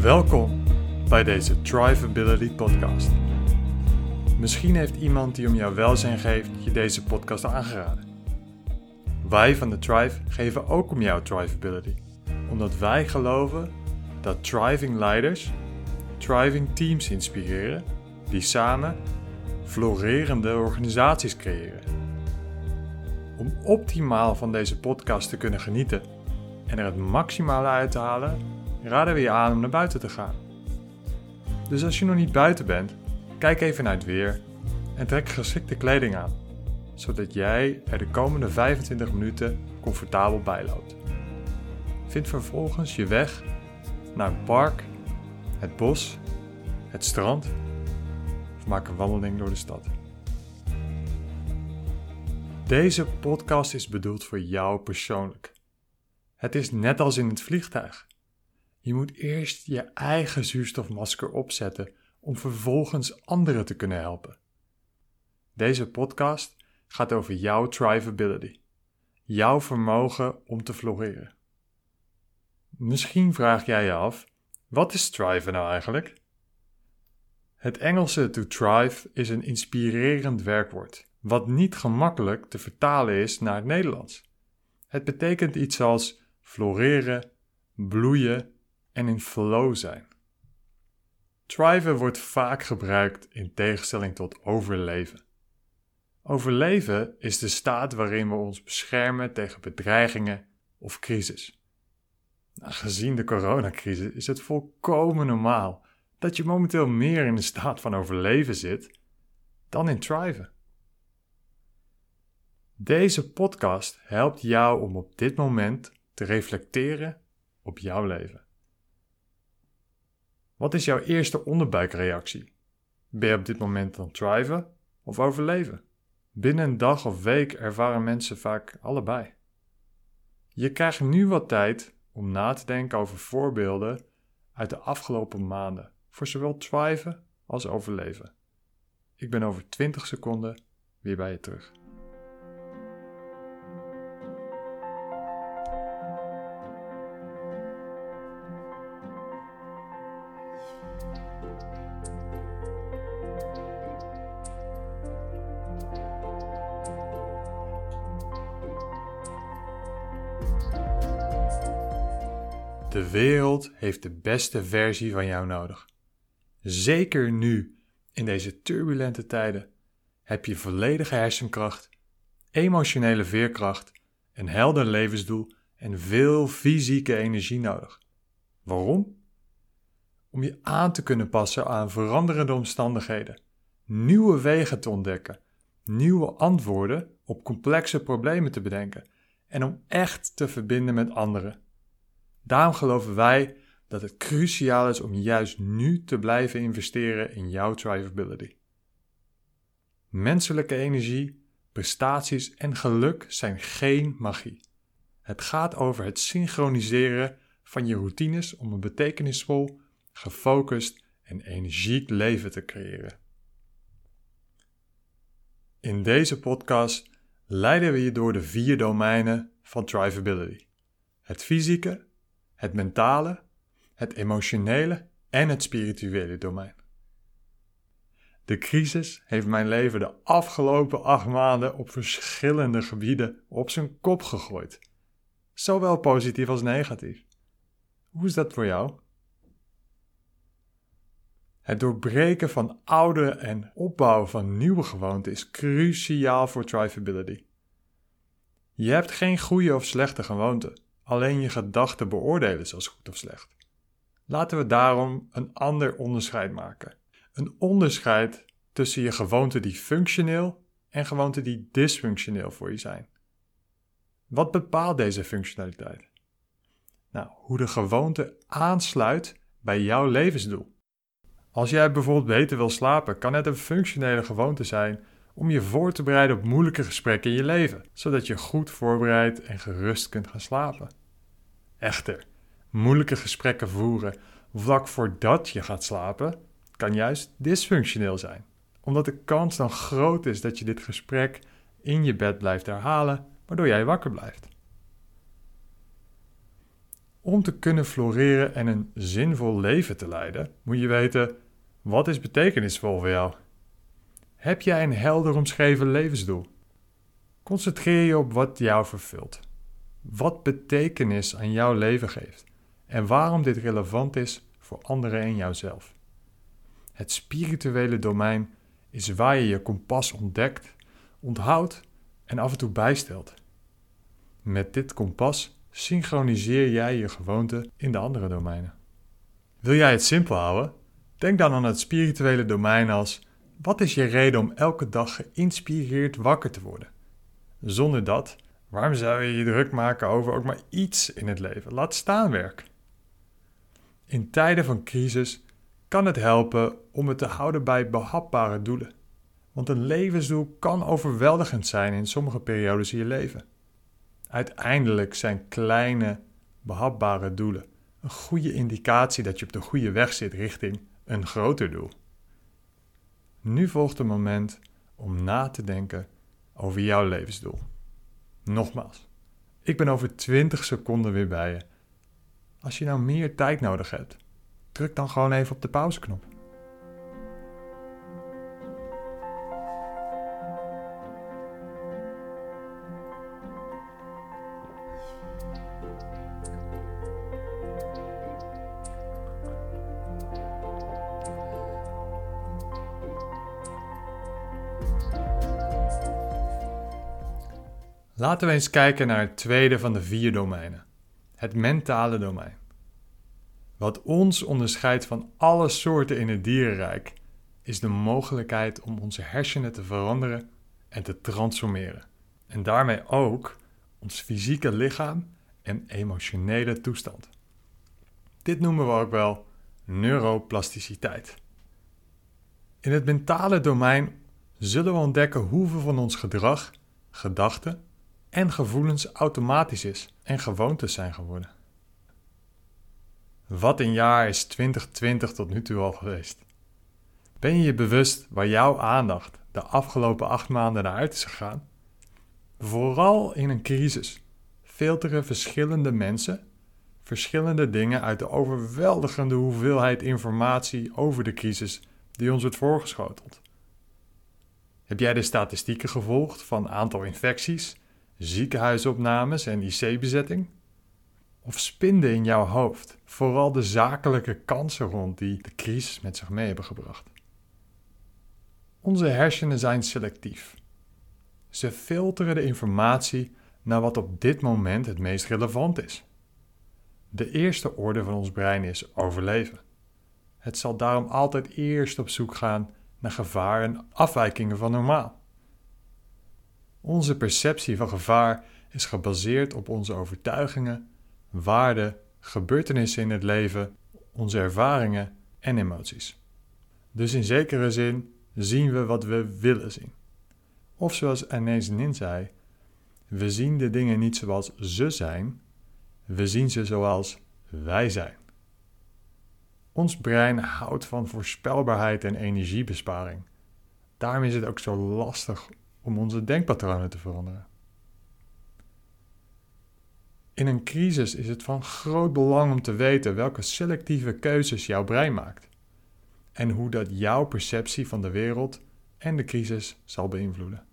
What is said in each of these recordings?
Welkom bij deze Drivability podcast. Misschien heeft iemand die om jouw welzijn geeft je deze podcast aangeraden. Wij van de Drive geven ook om jouw Drivability, omdat wij geloven dat driving leiders driving teams inspireren die samen florerende organisaties creëren. Om optimaal van deze podcast te kunnen genieten en er het maximale uit te halen, raden we je aan om naar buiten te gaan. Dus als je nog niet buiten bent, kijk even naar het weer en trek geschikte kleding aan, zodat jij er de komende 25 minuten comfortabel bij loopt. Vind vervolgens je weg naar een park, het bos, het strand of maak een wandeling door de stad. Deze podcast is bedoeld voor jou persoonlijk. Het is net als in het vliegtuig. Je moet eerst je eigen zuurstofmasker opzetten om vervolgens anderen te kunnen helpen. Deze podcast gaat over jouw thrivability, jouw vermogen om te floreren. Misschien vraag jij je af: wat is thriven nou eigenlijk? Het Engelse to thrive is een inspirerend werkwoord, wat niet gemakkelijk te vertalen is naar het Nederlands. Het betekent iets als floreren, bloeien en in flow zijn. Thriven wordt vaak gebruikt in tegenstelling tot overleven. Overleven is de staat waarin we ons beschermen tegen bedreigingen of crisis. Nou, gezien de coronacrisis is het volkomen normaal dat je momenteel meer in de staat van overleven zit dan in thriven. Deze podcast helpt jou om op dit moment te reflecteren op jouw leven. Wat is jouw eerste onderbuikreactie? Ben je op dit moment aan thriven of overleven? Binnen een dag of week ervaren mensen vaak allebei. Je krijgt nu wat tijd om na te denken over voorbeelden uit de afgelopen maanden voor zowel thriven als overleven. Ik ben over 20 seconden weer bij je terug. Wereld heeft de beste versie van jou nodig. Zeker nu, in deze turbulente tijden, heb je volledige hersenkracht, emotionele veerkracht, een helder levensdoel en veel fysieke energie nodig. Waarom? Om je aan te kunnen passen aan veranderende omstandigheden, nieuwe wegen te ontdekken, nieuwe antwoorden op complexe problemen te bedenken en om echt te verbinden met anderen. Daarom geloven wij dat het cruciaal is om juist nu te blijven investeren in jouw thrivability. Menselijke energie, prestaties en geluk zijn geen magie. Het gaat over het synchroniseren van je routines om een betekenisvol, gefocust en energiek leven te creëren. In deze podcast leiden we je door de vier domeinen van thrivability: het fysieke, het mentale, het emotionele en het spirituele domein. De crisis heeft mijn leven de afgelopen acht maanden op verschillende gebieden op zijn kop gegooid. Zowel positief als negatief. Hoe is dat voor jou? Het doorbreken van oude en opbouwen van nieuwe gewoonten is cruciaal voor thrivability. Je hebt geen goede of slechte gewoonte, alleen je gedachten beoordelen ze als goed of slecht. Laten we daarom een ander onderscheid maken. Een onderscheid tussen je gewoonten die functioneel en gewoonten die dysfunctioneel voor je zijn. Wat bepaalt deze functionaliteit? Nou, hoe de gewoonte aansluit bij jouw levensdoel. Als jij bijvoorbeeld beter wil slapen, kan het een functionele gewoonte zijn om je voor te bereiden op moeilijke gesprekken in je leven, zodat je goed voorbereid en gerust kunt gaan slapen. Echter, moeilijke gesprekken voeren vlak voordat je gaat slapen kan juist dysfunctioneel zijn, omdat de kans dan groot is dat je dit gesprek in je bed blijft herhalen, waardoor jij wakker blijft. Om te kunnen floreren en een zinvol leven te leiden, moet je weten: wat is betekenisvol voor jou? Heb jij een helder omschreven levensdoel? Concentreer je op wat jou vervult. Wat betekenis aan jouw leven geeft en waarom dit relevant is voor anderen en jouzelf. Het spirituele domein is waar je je kompas ontdekt, onthoudt en af en toe bijstelt. Met dit kompas synchroniseer jij je gewoonten in de andere domeinen. Wil jij het simpel houden? Denk dan aan het spirituele domein als: wat is je reden om elke dag geïnspireerd wakker te worden? Zonder dat, waarom zou je je druk maken over ook maar iets in het leven? Laat staan werk. In tijden van crisis kan het helpen om het te houden bij behapbare doelen. Want een levensdoel kan overweldigend zijn in sommige periodes in je leven. Uiteindelijk zijn kleine, behapbare doelen een goede indicatie dat je op de goede weg zit richting een groter doel. Nu volgt het moment om na te denken over jouw levensdoel. Nogmaals, ik ben over 20 seconden weer bij je. Als je nou meer tijd nodig hebt, druk dan gewoon even op de pauzeknop. Laten we eens kijken naar het tweede van de vier domeinen: het mentale domein. Wat ons onderscheidt van alle soorten in het dierenrijk is de mogelijkheid om onze hersenen te veranderen en te transformeren. En daarmee ook ons fysieke lichaam en emotionele toestand. Dit noemen we ook wel neuroplasticiteit. In het mentale domein zullen we ontdekken hoeveel van ons gedrag, gedachten en gevoelens automatisch is en gewoontes zijn geworden. Wat een jaar is 2020 tot nu toe al geweest. Ben je je bewust waar jouw aandacht de afgelopen acht maanden naar uit is gegaan? Vooral in een crisis filteren verschillende mensen verschillende dingen uit de overweldigende hoeveelheid informatie over de crisis die ons wordt voorgeschoteld. Heb jij de statistieken gevolgd van aantal infecties, ziekenhuisopnames en IC-bezetting? Of spinden in jouw hoofd vooral de zakelijke kansen rond die de crisis met zich mee hebben gebracht? Onze hersenen zijn selectief. Ze filteren de informatie naar wat op dit moment het meest relevant is. De eerste orde van ons brein is overleven. Het zal daarom altijd eerst op zoek gaan naar gevaar en afwijkingen van normaal. Onze perceptie van gevaar is gebaseerd op onze overtuigingen, waarden, gebeurtenissen in het leven, onze ervaringen en emoties. Dus in zekere zin zien we wat we willen zien. Of zoals Anais Nin zei, we zien de dingen niet zoals ze zijn, we zien ze zoals wij zijn. Ons brein houdt van voorspelbaarheid en energiebesparing. Daarom is het ook zo lastig om onze denkpatronen te veranderen. In een crisis is het van groot belang om te weten welke selectieve keuzes jouw brein maakt en hoe dat jouw perceptie van de wereld en de crisis zal beïnvloeden.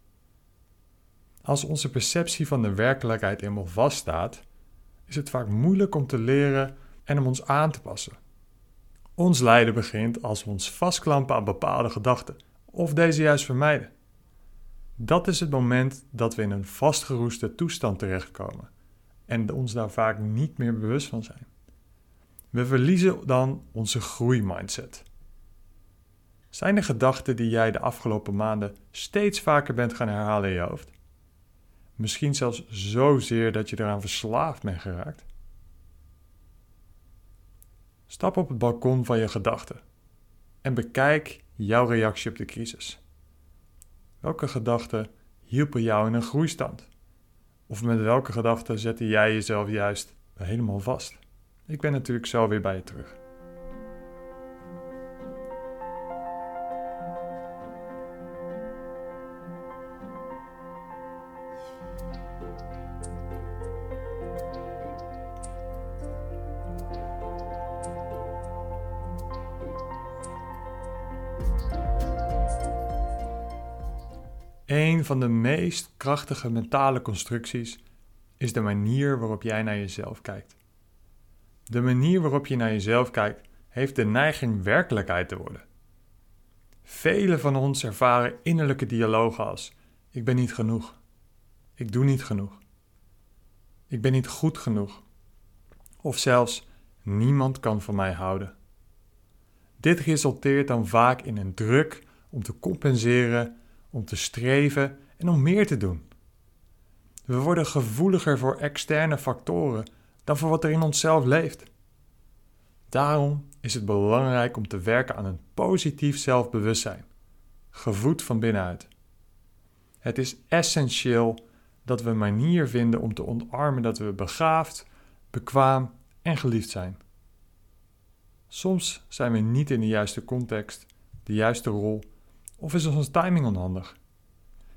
Als onze perceptie van de werkelijkheid eenmaal vaststaat, is het vaak moeilijk om te leren en om ons aan te passen. Ons lijden begint als we ons vastklampen aan bepaalde gedachten of deze juist vermijden. Dat is het moment dat we in een vastgeroeste toestand terechtkomen en ons daar vaak niet meer bewust van zijn. We verliezen dan onze groeimindset. Zijn er gedachten die jij de afgelopen maanden steeds vaker bent gaan herhalen in je hoofd? Misschien zelfs zozeer dat je eraan verslaafd bent geraakt? Stap op het balkon van je gedachten en bekijk jouw reactie op de crisis. Welke gedachten hielpen jou in een groeistand? Of met welke gedachten zette jij jezelf juist helemaal vast? Ik ben natuurlijk zo weer bij je terug. Een van de meest krachtige mentale constructies is de manier waarop jij naar jezelf kijkt. De manier waarop je naar jezelf kijkt heeft de neiging werkelijkheid te worden. Velen van ons ervaren innerlijke dialogen als: ik ben niet genoeg. Ik doe niet genoeg. Ik ben niet goed genoeg. Of zelfs niemand kan van mij houden. Dit resulteert dan vaak in een druk om te compenseren, om te streven en om meer te doen. We worden gevoeliger voor externe factoren dan voor wat er in onszelf leeft. Daarom is het belangrijk om te werken aan een positief zelfbewustzijn, gevoed van binnenuit. Het is essentieel dat we een manier vinden om te omarmen dat we begaafd, bekwaam en geliefd zijn. Soms zijn we niet in de juiste context, de juiste rol of is onze timing onhandig.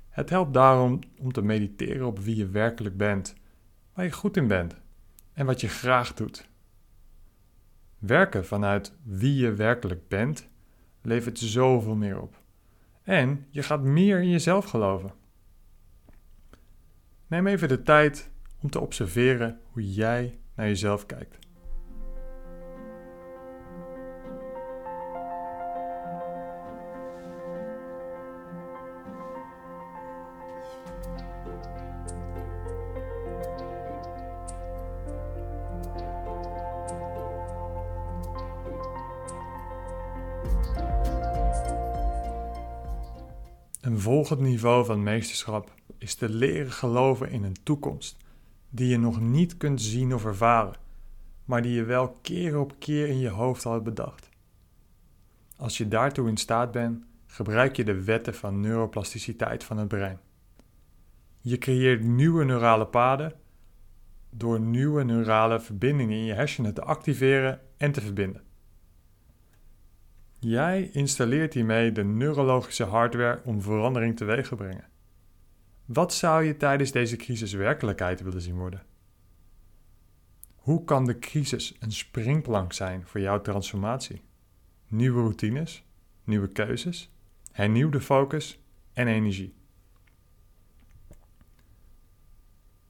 Het helpt daarom om te mediteren op wie je werkelijk bent, waar je goed in bent en wat je graag doet. Werken vanuit wie je werkelijk bent levert zoveel meer op. En je gaat meer in jezelf geloven. Neem even de tijd om te observeren hoe jij naar jezelf kijkt. Volgend niveau van meesterschap is te leren geloven in een toekomst die je nog niet kunt zien of ervaren, maar die je wel keer op keer in je hoofd al hebt bedacht. Als je daartoe in staat bent, gebruik je de wetten van neuroplasticiteit van het brein. Je creëert nieuwe neurale paden door nieuwe neurale verbindingen in je hersenen te activeren en te verbinden. Jij installeert hiermee de neurologische hardware om verandering teweeg te brengen. Wat zou je tijdens deze crisis werkelijkheid willen zien worden? Hoe kan de crisis een springplank zijn voor jouw transformatie? Nieuwe routines, nieuwe keuzes, hernieuwde focus en energie.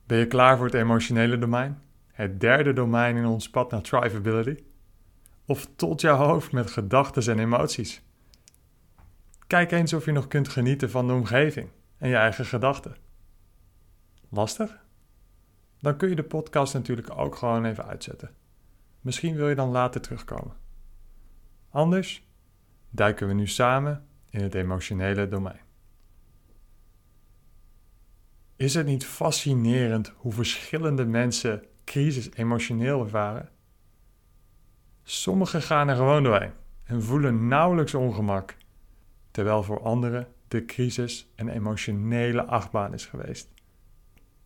Ben je klaar voor het emotionele domein? Het derde domein in ons pad naar Thrivability? Of tot jouw hoofd met gedachten en emoties? Kijk eens of je nog kunt genieten van de omgeving en je eigen gedachten. Lastig? Dan kun je de podcast natuurlijk ook gewoon even uitzetten. Misschien wil je dan later terugkomen. Anders duiken we nu samen in het emotionele domein. Is het niet fascinerend hoe verschillende mensen crisis emotioneel ervaren? Sommigen gaan er gewoon doorheen en voelen nauwelijks ongemak, terwijl voor anderen de crisis een emotionele achtbaan is geweest.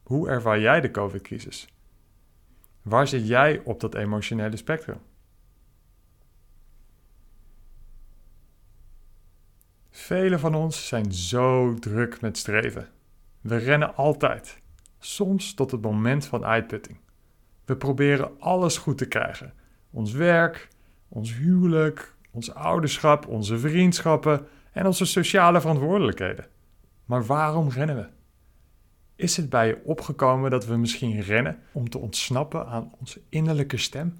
Hoe ervaar jij de COVID-crisis? Waar zit jij op dat emotionele spectrum? Velen van ons zijn zo druk met streven. We rennen altijd, soms tot het moment van uitputting. We proberen alles goed te krijgen: ons werk, ons huwelijk, ons ouderschap, onze vriendschappen en onze sociale verantwoordelijkheden. Maar waarom rennen we? Is het bij je opgekomen dat we misschien rennen om te ontsnappen aan onze innerlijke stem?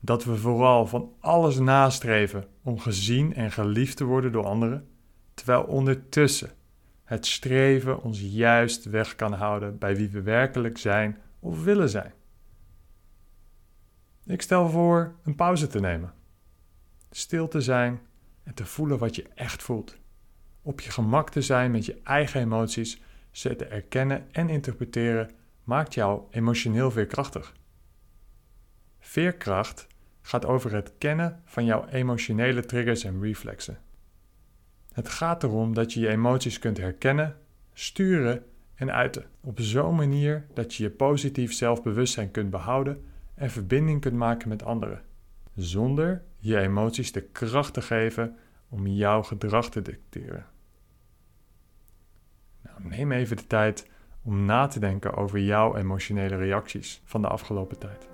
Dat we vooral van alles nastreven om gezien en geliefd te worden door anderen, terwijl ondertussen het streven ons juist weg kan houden bij wie we werkelijk zijn of willen zijn. Ik stel voor een pauze te nemen, stil te zijn en te voelen wat je echt voelt. Op je gemak te zijn met je eigen emoties, ze te erkennen en interpreteren, maakt jou emotioneel veerkrachtig. Veerkracht gaat over het kennen van jouw emotionele triggers en reflexen. Het gaat erom dat je je emoties kunt herkennen, sturen en uiten op zo'n manier dat je je positief zelfbewustzijn kunt behouden en verbinding kunt maken met anderen, zonder je emoties de kracht te geven om jouw gedrag te dicteren. Nou, neem even de tijd om na te denken over jouw emotionele reacties van de afgelopen tijd.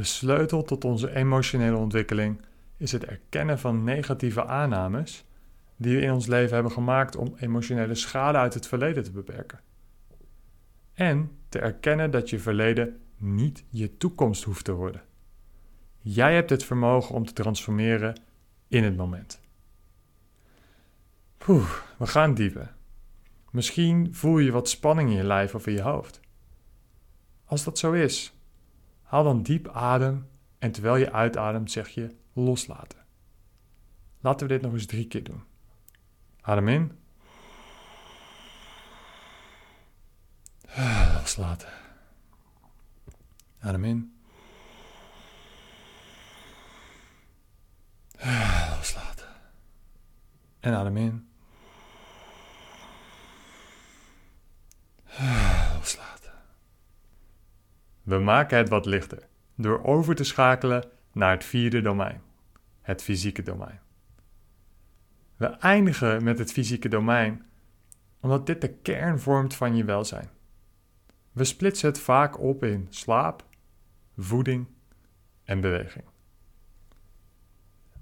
De sleutel tot onze emotionele ontwikkeling is het erkennen van negatieve aannames die we in ons leven hebben gemaakt om emotionele schade uit het verleden te beperken. En te erkennen dat je verleden niet je toekomst hoeft te worden. Jij hebt het vermogen om te transformeren in het moment. Poeh, we gaan dieper. Misschien voel je wat spanning in je lijf of in je hoofd. Als dat zo is, haal dan diep adem en terwijl je uitademt zeg je loslaten. Laten we dit nog eens drie keer doen. Adem in. Loslaten. Adem in. Loslaten. En adem in. Loslaten. We maken het wat lichter door over te schakelen naar het vierde domein, het fysieke domein. We eindigen met het fysieke domein omdat dit de kern vormt van je welzijn. We splitsen het vaak op in slaap, voeding en beweging.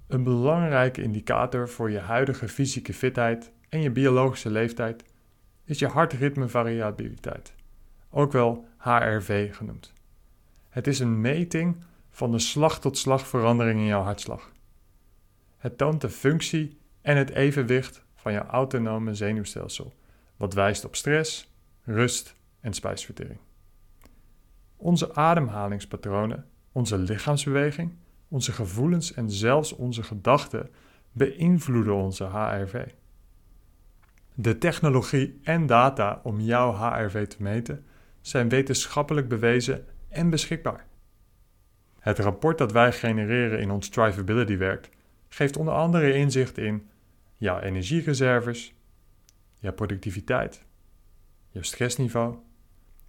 Een belangrijke indicator voor je huidige fysieke fitheid en je biologische leeftijd is je hartritmevariabiliteit, ook wel HRV genoemd. Het is een meting van de slag-tot-slag verandering in jouw hartslag. Het toont de functie en het evenwicht van jouw autonome zenuwstelsel, wat wijst op stress, rust en spijsvertering. Onze ademhalingspatronen, onze lichaamsbeweging, onze gevoelens en zelfs onze gedachten beïnvloeden onze HRV. De technologie en data om jouw HRV te meten zijn wetenschappelijk bewezen en beschikbaar. Het rapport dat wij genereren in ons Drivability werk geeft onder andere inzicht in jouw energiereserves, jouw productiviteit, je stressniveau,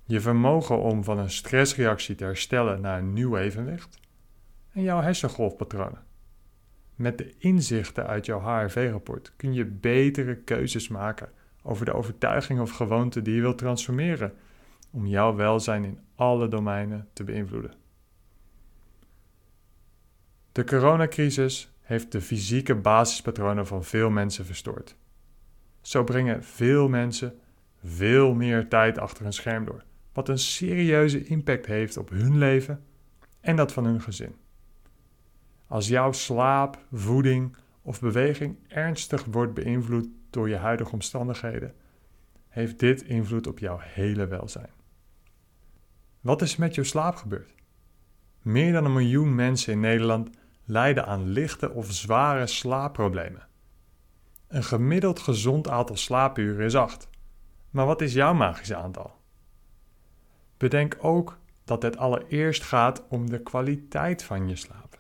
je vermogen om van een stressreactie te herstellen naar een nieuw evenwicht en jouw hersengolfpatronen. Met de inzichten uit jouw HRV-rapport kun je betere keuzes maken over de overtuiging of gewoonte die je wilt transformeren om jouw welzijn in alle domeinen te beïnvloeden. De coronacrisis heeft de fysieke basispatronen van veel mensen verstoord. Zo brengen veel mensen veel meer tijd achter een scherm door, wat een serieuze impact heeft op hun leven en dat van hun gezin. Als jouw slaap, voeding of beweging ernstig wordt beïnvloed door je huidige omstandigheden, heeft dit invloed op jouw hele welzijn. Wat is met jouw slaap gebeurd? Meer dan een miljoen mensen in Nederland lijden aan lichte of zware slaapproblemen. Een gemiddeld gezond aantal slaapuren is 8. Maar wat is jouw magische aantal? Bedenk ook dat het allereerst gaat om de kwaliteit van je slaap.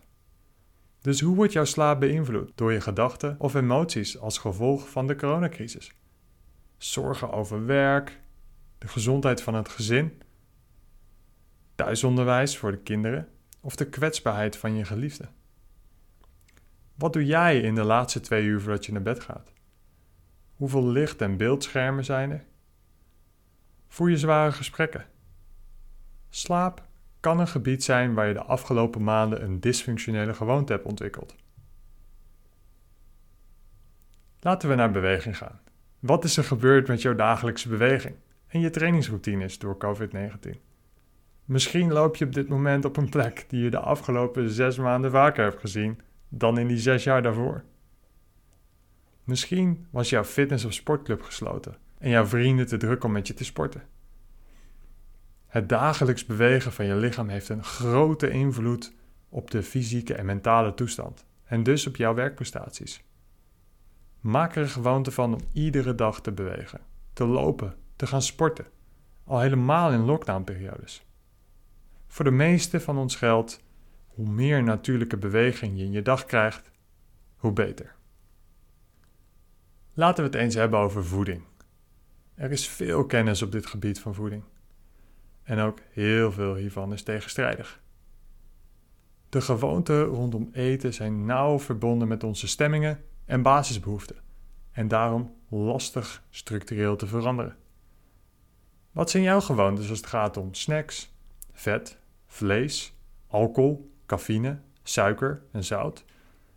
Dus hoe wordt jouw slaap beïnvloed door je gedachten of emoties als gevolg van de coronacrisis? Zorgen over werk, de gezondheid van het gezin, thuisonderwijs voor de kinderen of de kwetsbaarheid van je geliefde? Wat doe jij in de laatste twee uur voordat je naar bed gaat? Hoeveel licht- en beeldschermen zijn er? Voer je zware gesprekken? Slaap kan een gebied zijn waar je de afgelopen maanden een dysfunctionele gewoonte hebt ontwikkeld. Laten we naar beweging gaan. Wat is er gebeurd met jouw dagelijkse beweging en je trainingsroutines door COVID-19? Misschien loop je op dit moment op een plek die je de afgelopen zes maanden vaker hebt gezien dan in die zes jaar daarvoor. Misschien was jouw fitness- of sportclub gesloten en jouw vrienden te druk om met je te sporten. Het dagelijks bewegen van je lichaam heeft een grote invloed op de fysieke en mentale toestand en dus op jouw werkprestaties. Maak er een gewoonte van om iedere dag te bewegen, te lopen, te gaan sporten, al helemaal in lockdownperiodes. Voor de meeste van ons geldt hoe meer natuurlijke beweging je in je dag krijgt, hoe beter. Laten we het eens hebben over voeding. Er is veel kennis op dit gebied van voeding. En ook heel veel hiervan is tegenstrijdig. De gewoonten rondom eten zijn nauw verbonden met onze stemmingen en basisbehoeften en daarom lastig structureel te veranderen. Wat zijn jouw gewoontes als het gaat om snacks, vet, vlees alcohol, cafeïne, suiker en zout?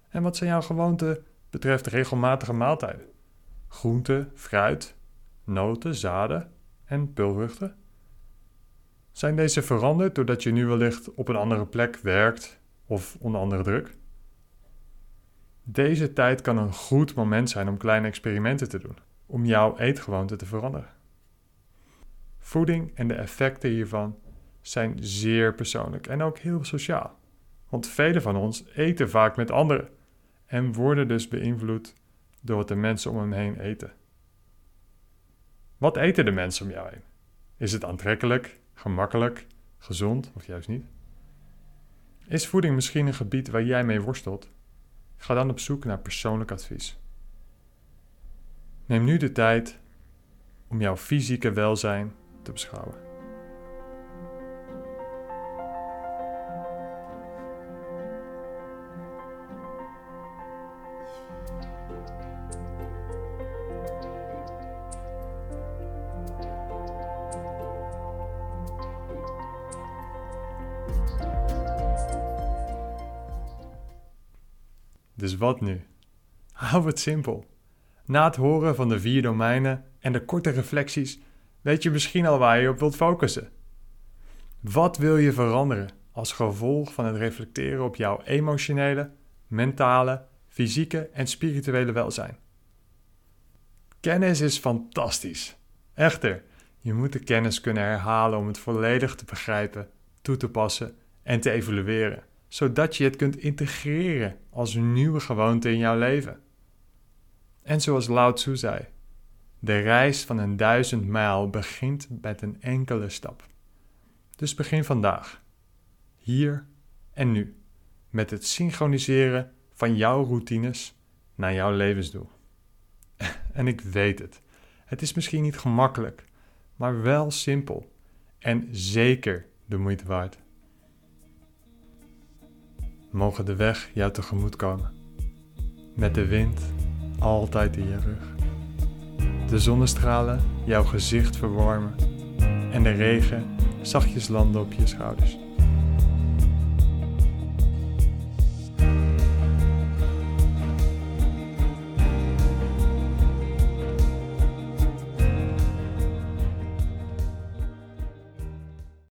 En wat zijn jouw gewoonten betreft regelmatige maaltijden? Groente, fruit, noten, zaden en pulvruchten? Zijn deze veranderd doordat je nu wellicht op een andere plek werkt of onder andere druk? Deze tijd kan een goed moment zijn om kleine experimenten te doen, om jouw eetgewoonte te veranderen. Voeding en de effecten hiervan zijn zeer persoonlijk en ook heel sociaal. Want velen van ons eten vaak met anderen en worden dus beïnvloed door wat de mensen om hem heen eten. Wat eten de mensen om jou heen? Is het aantrekkelijk, gemakkelijk, gezond of juist niet? Is voeding misschien een gebied waar jij mee worstelt? Ga dan op zoek naar persoonlijk advies. Neem nu de tijd om jouw fysieke welzijn te beschouwen. Dus wat nu? Hou het simpel. Na het horen van de vier domeinen en de korte reflecties weet je misschien al waar je op wilt focussen. Wat wil je veranderen als gevolg van het reflecteren op jouw emotionele, mentale, fysieke en spirituele welzijn? Kennis is fantastisch. Echter, je moet de kennis kunnen herhalen om het volledig te begrijpen, toe te passen en te evalueren zodat je het kunt integreren als een nieuwe gewoonte in jouw leven. En zoals Lao Tzu zei, de reis van een duizend mijl begint met een enkele stap. Dus begin vandaag, hier en nu, met het synchroniseren van jouw routines naar jouw levensdoel. En ik weet het, het is misschien niet gemakkelijk, maar wel simpel en zeker de moeite waard mogen de weg jou tegemoet komen. Met de wind altijd in je rug. De zonnestralen jouw gezicht verwarmen en de regen zachtjes landen op je schouders.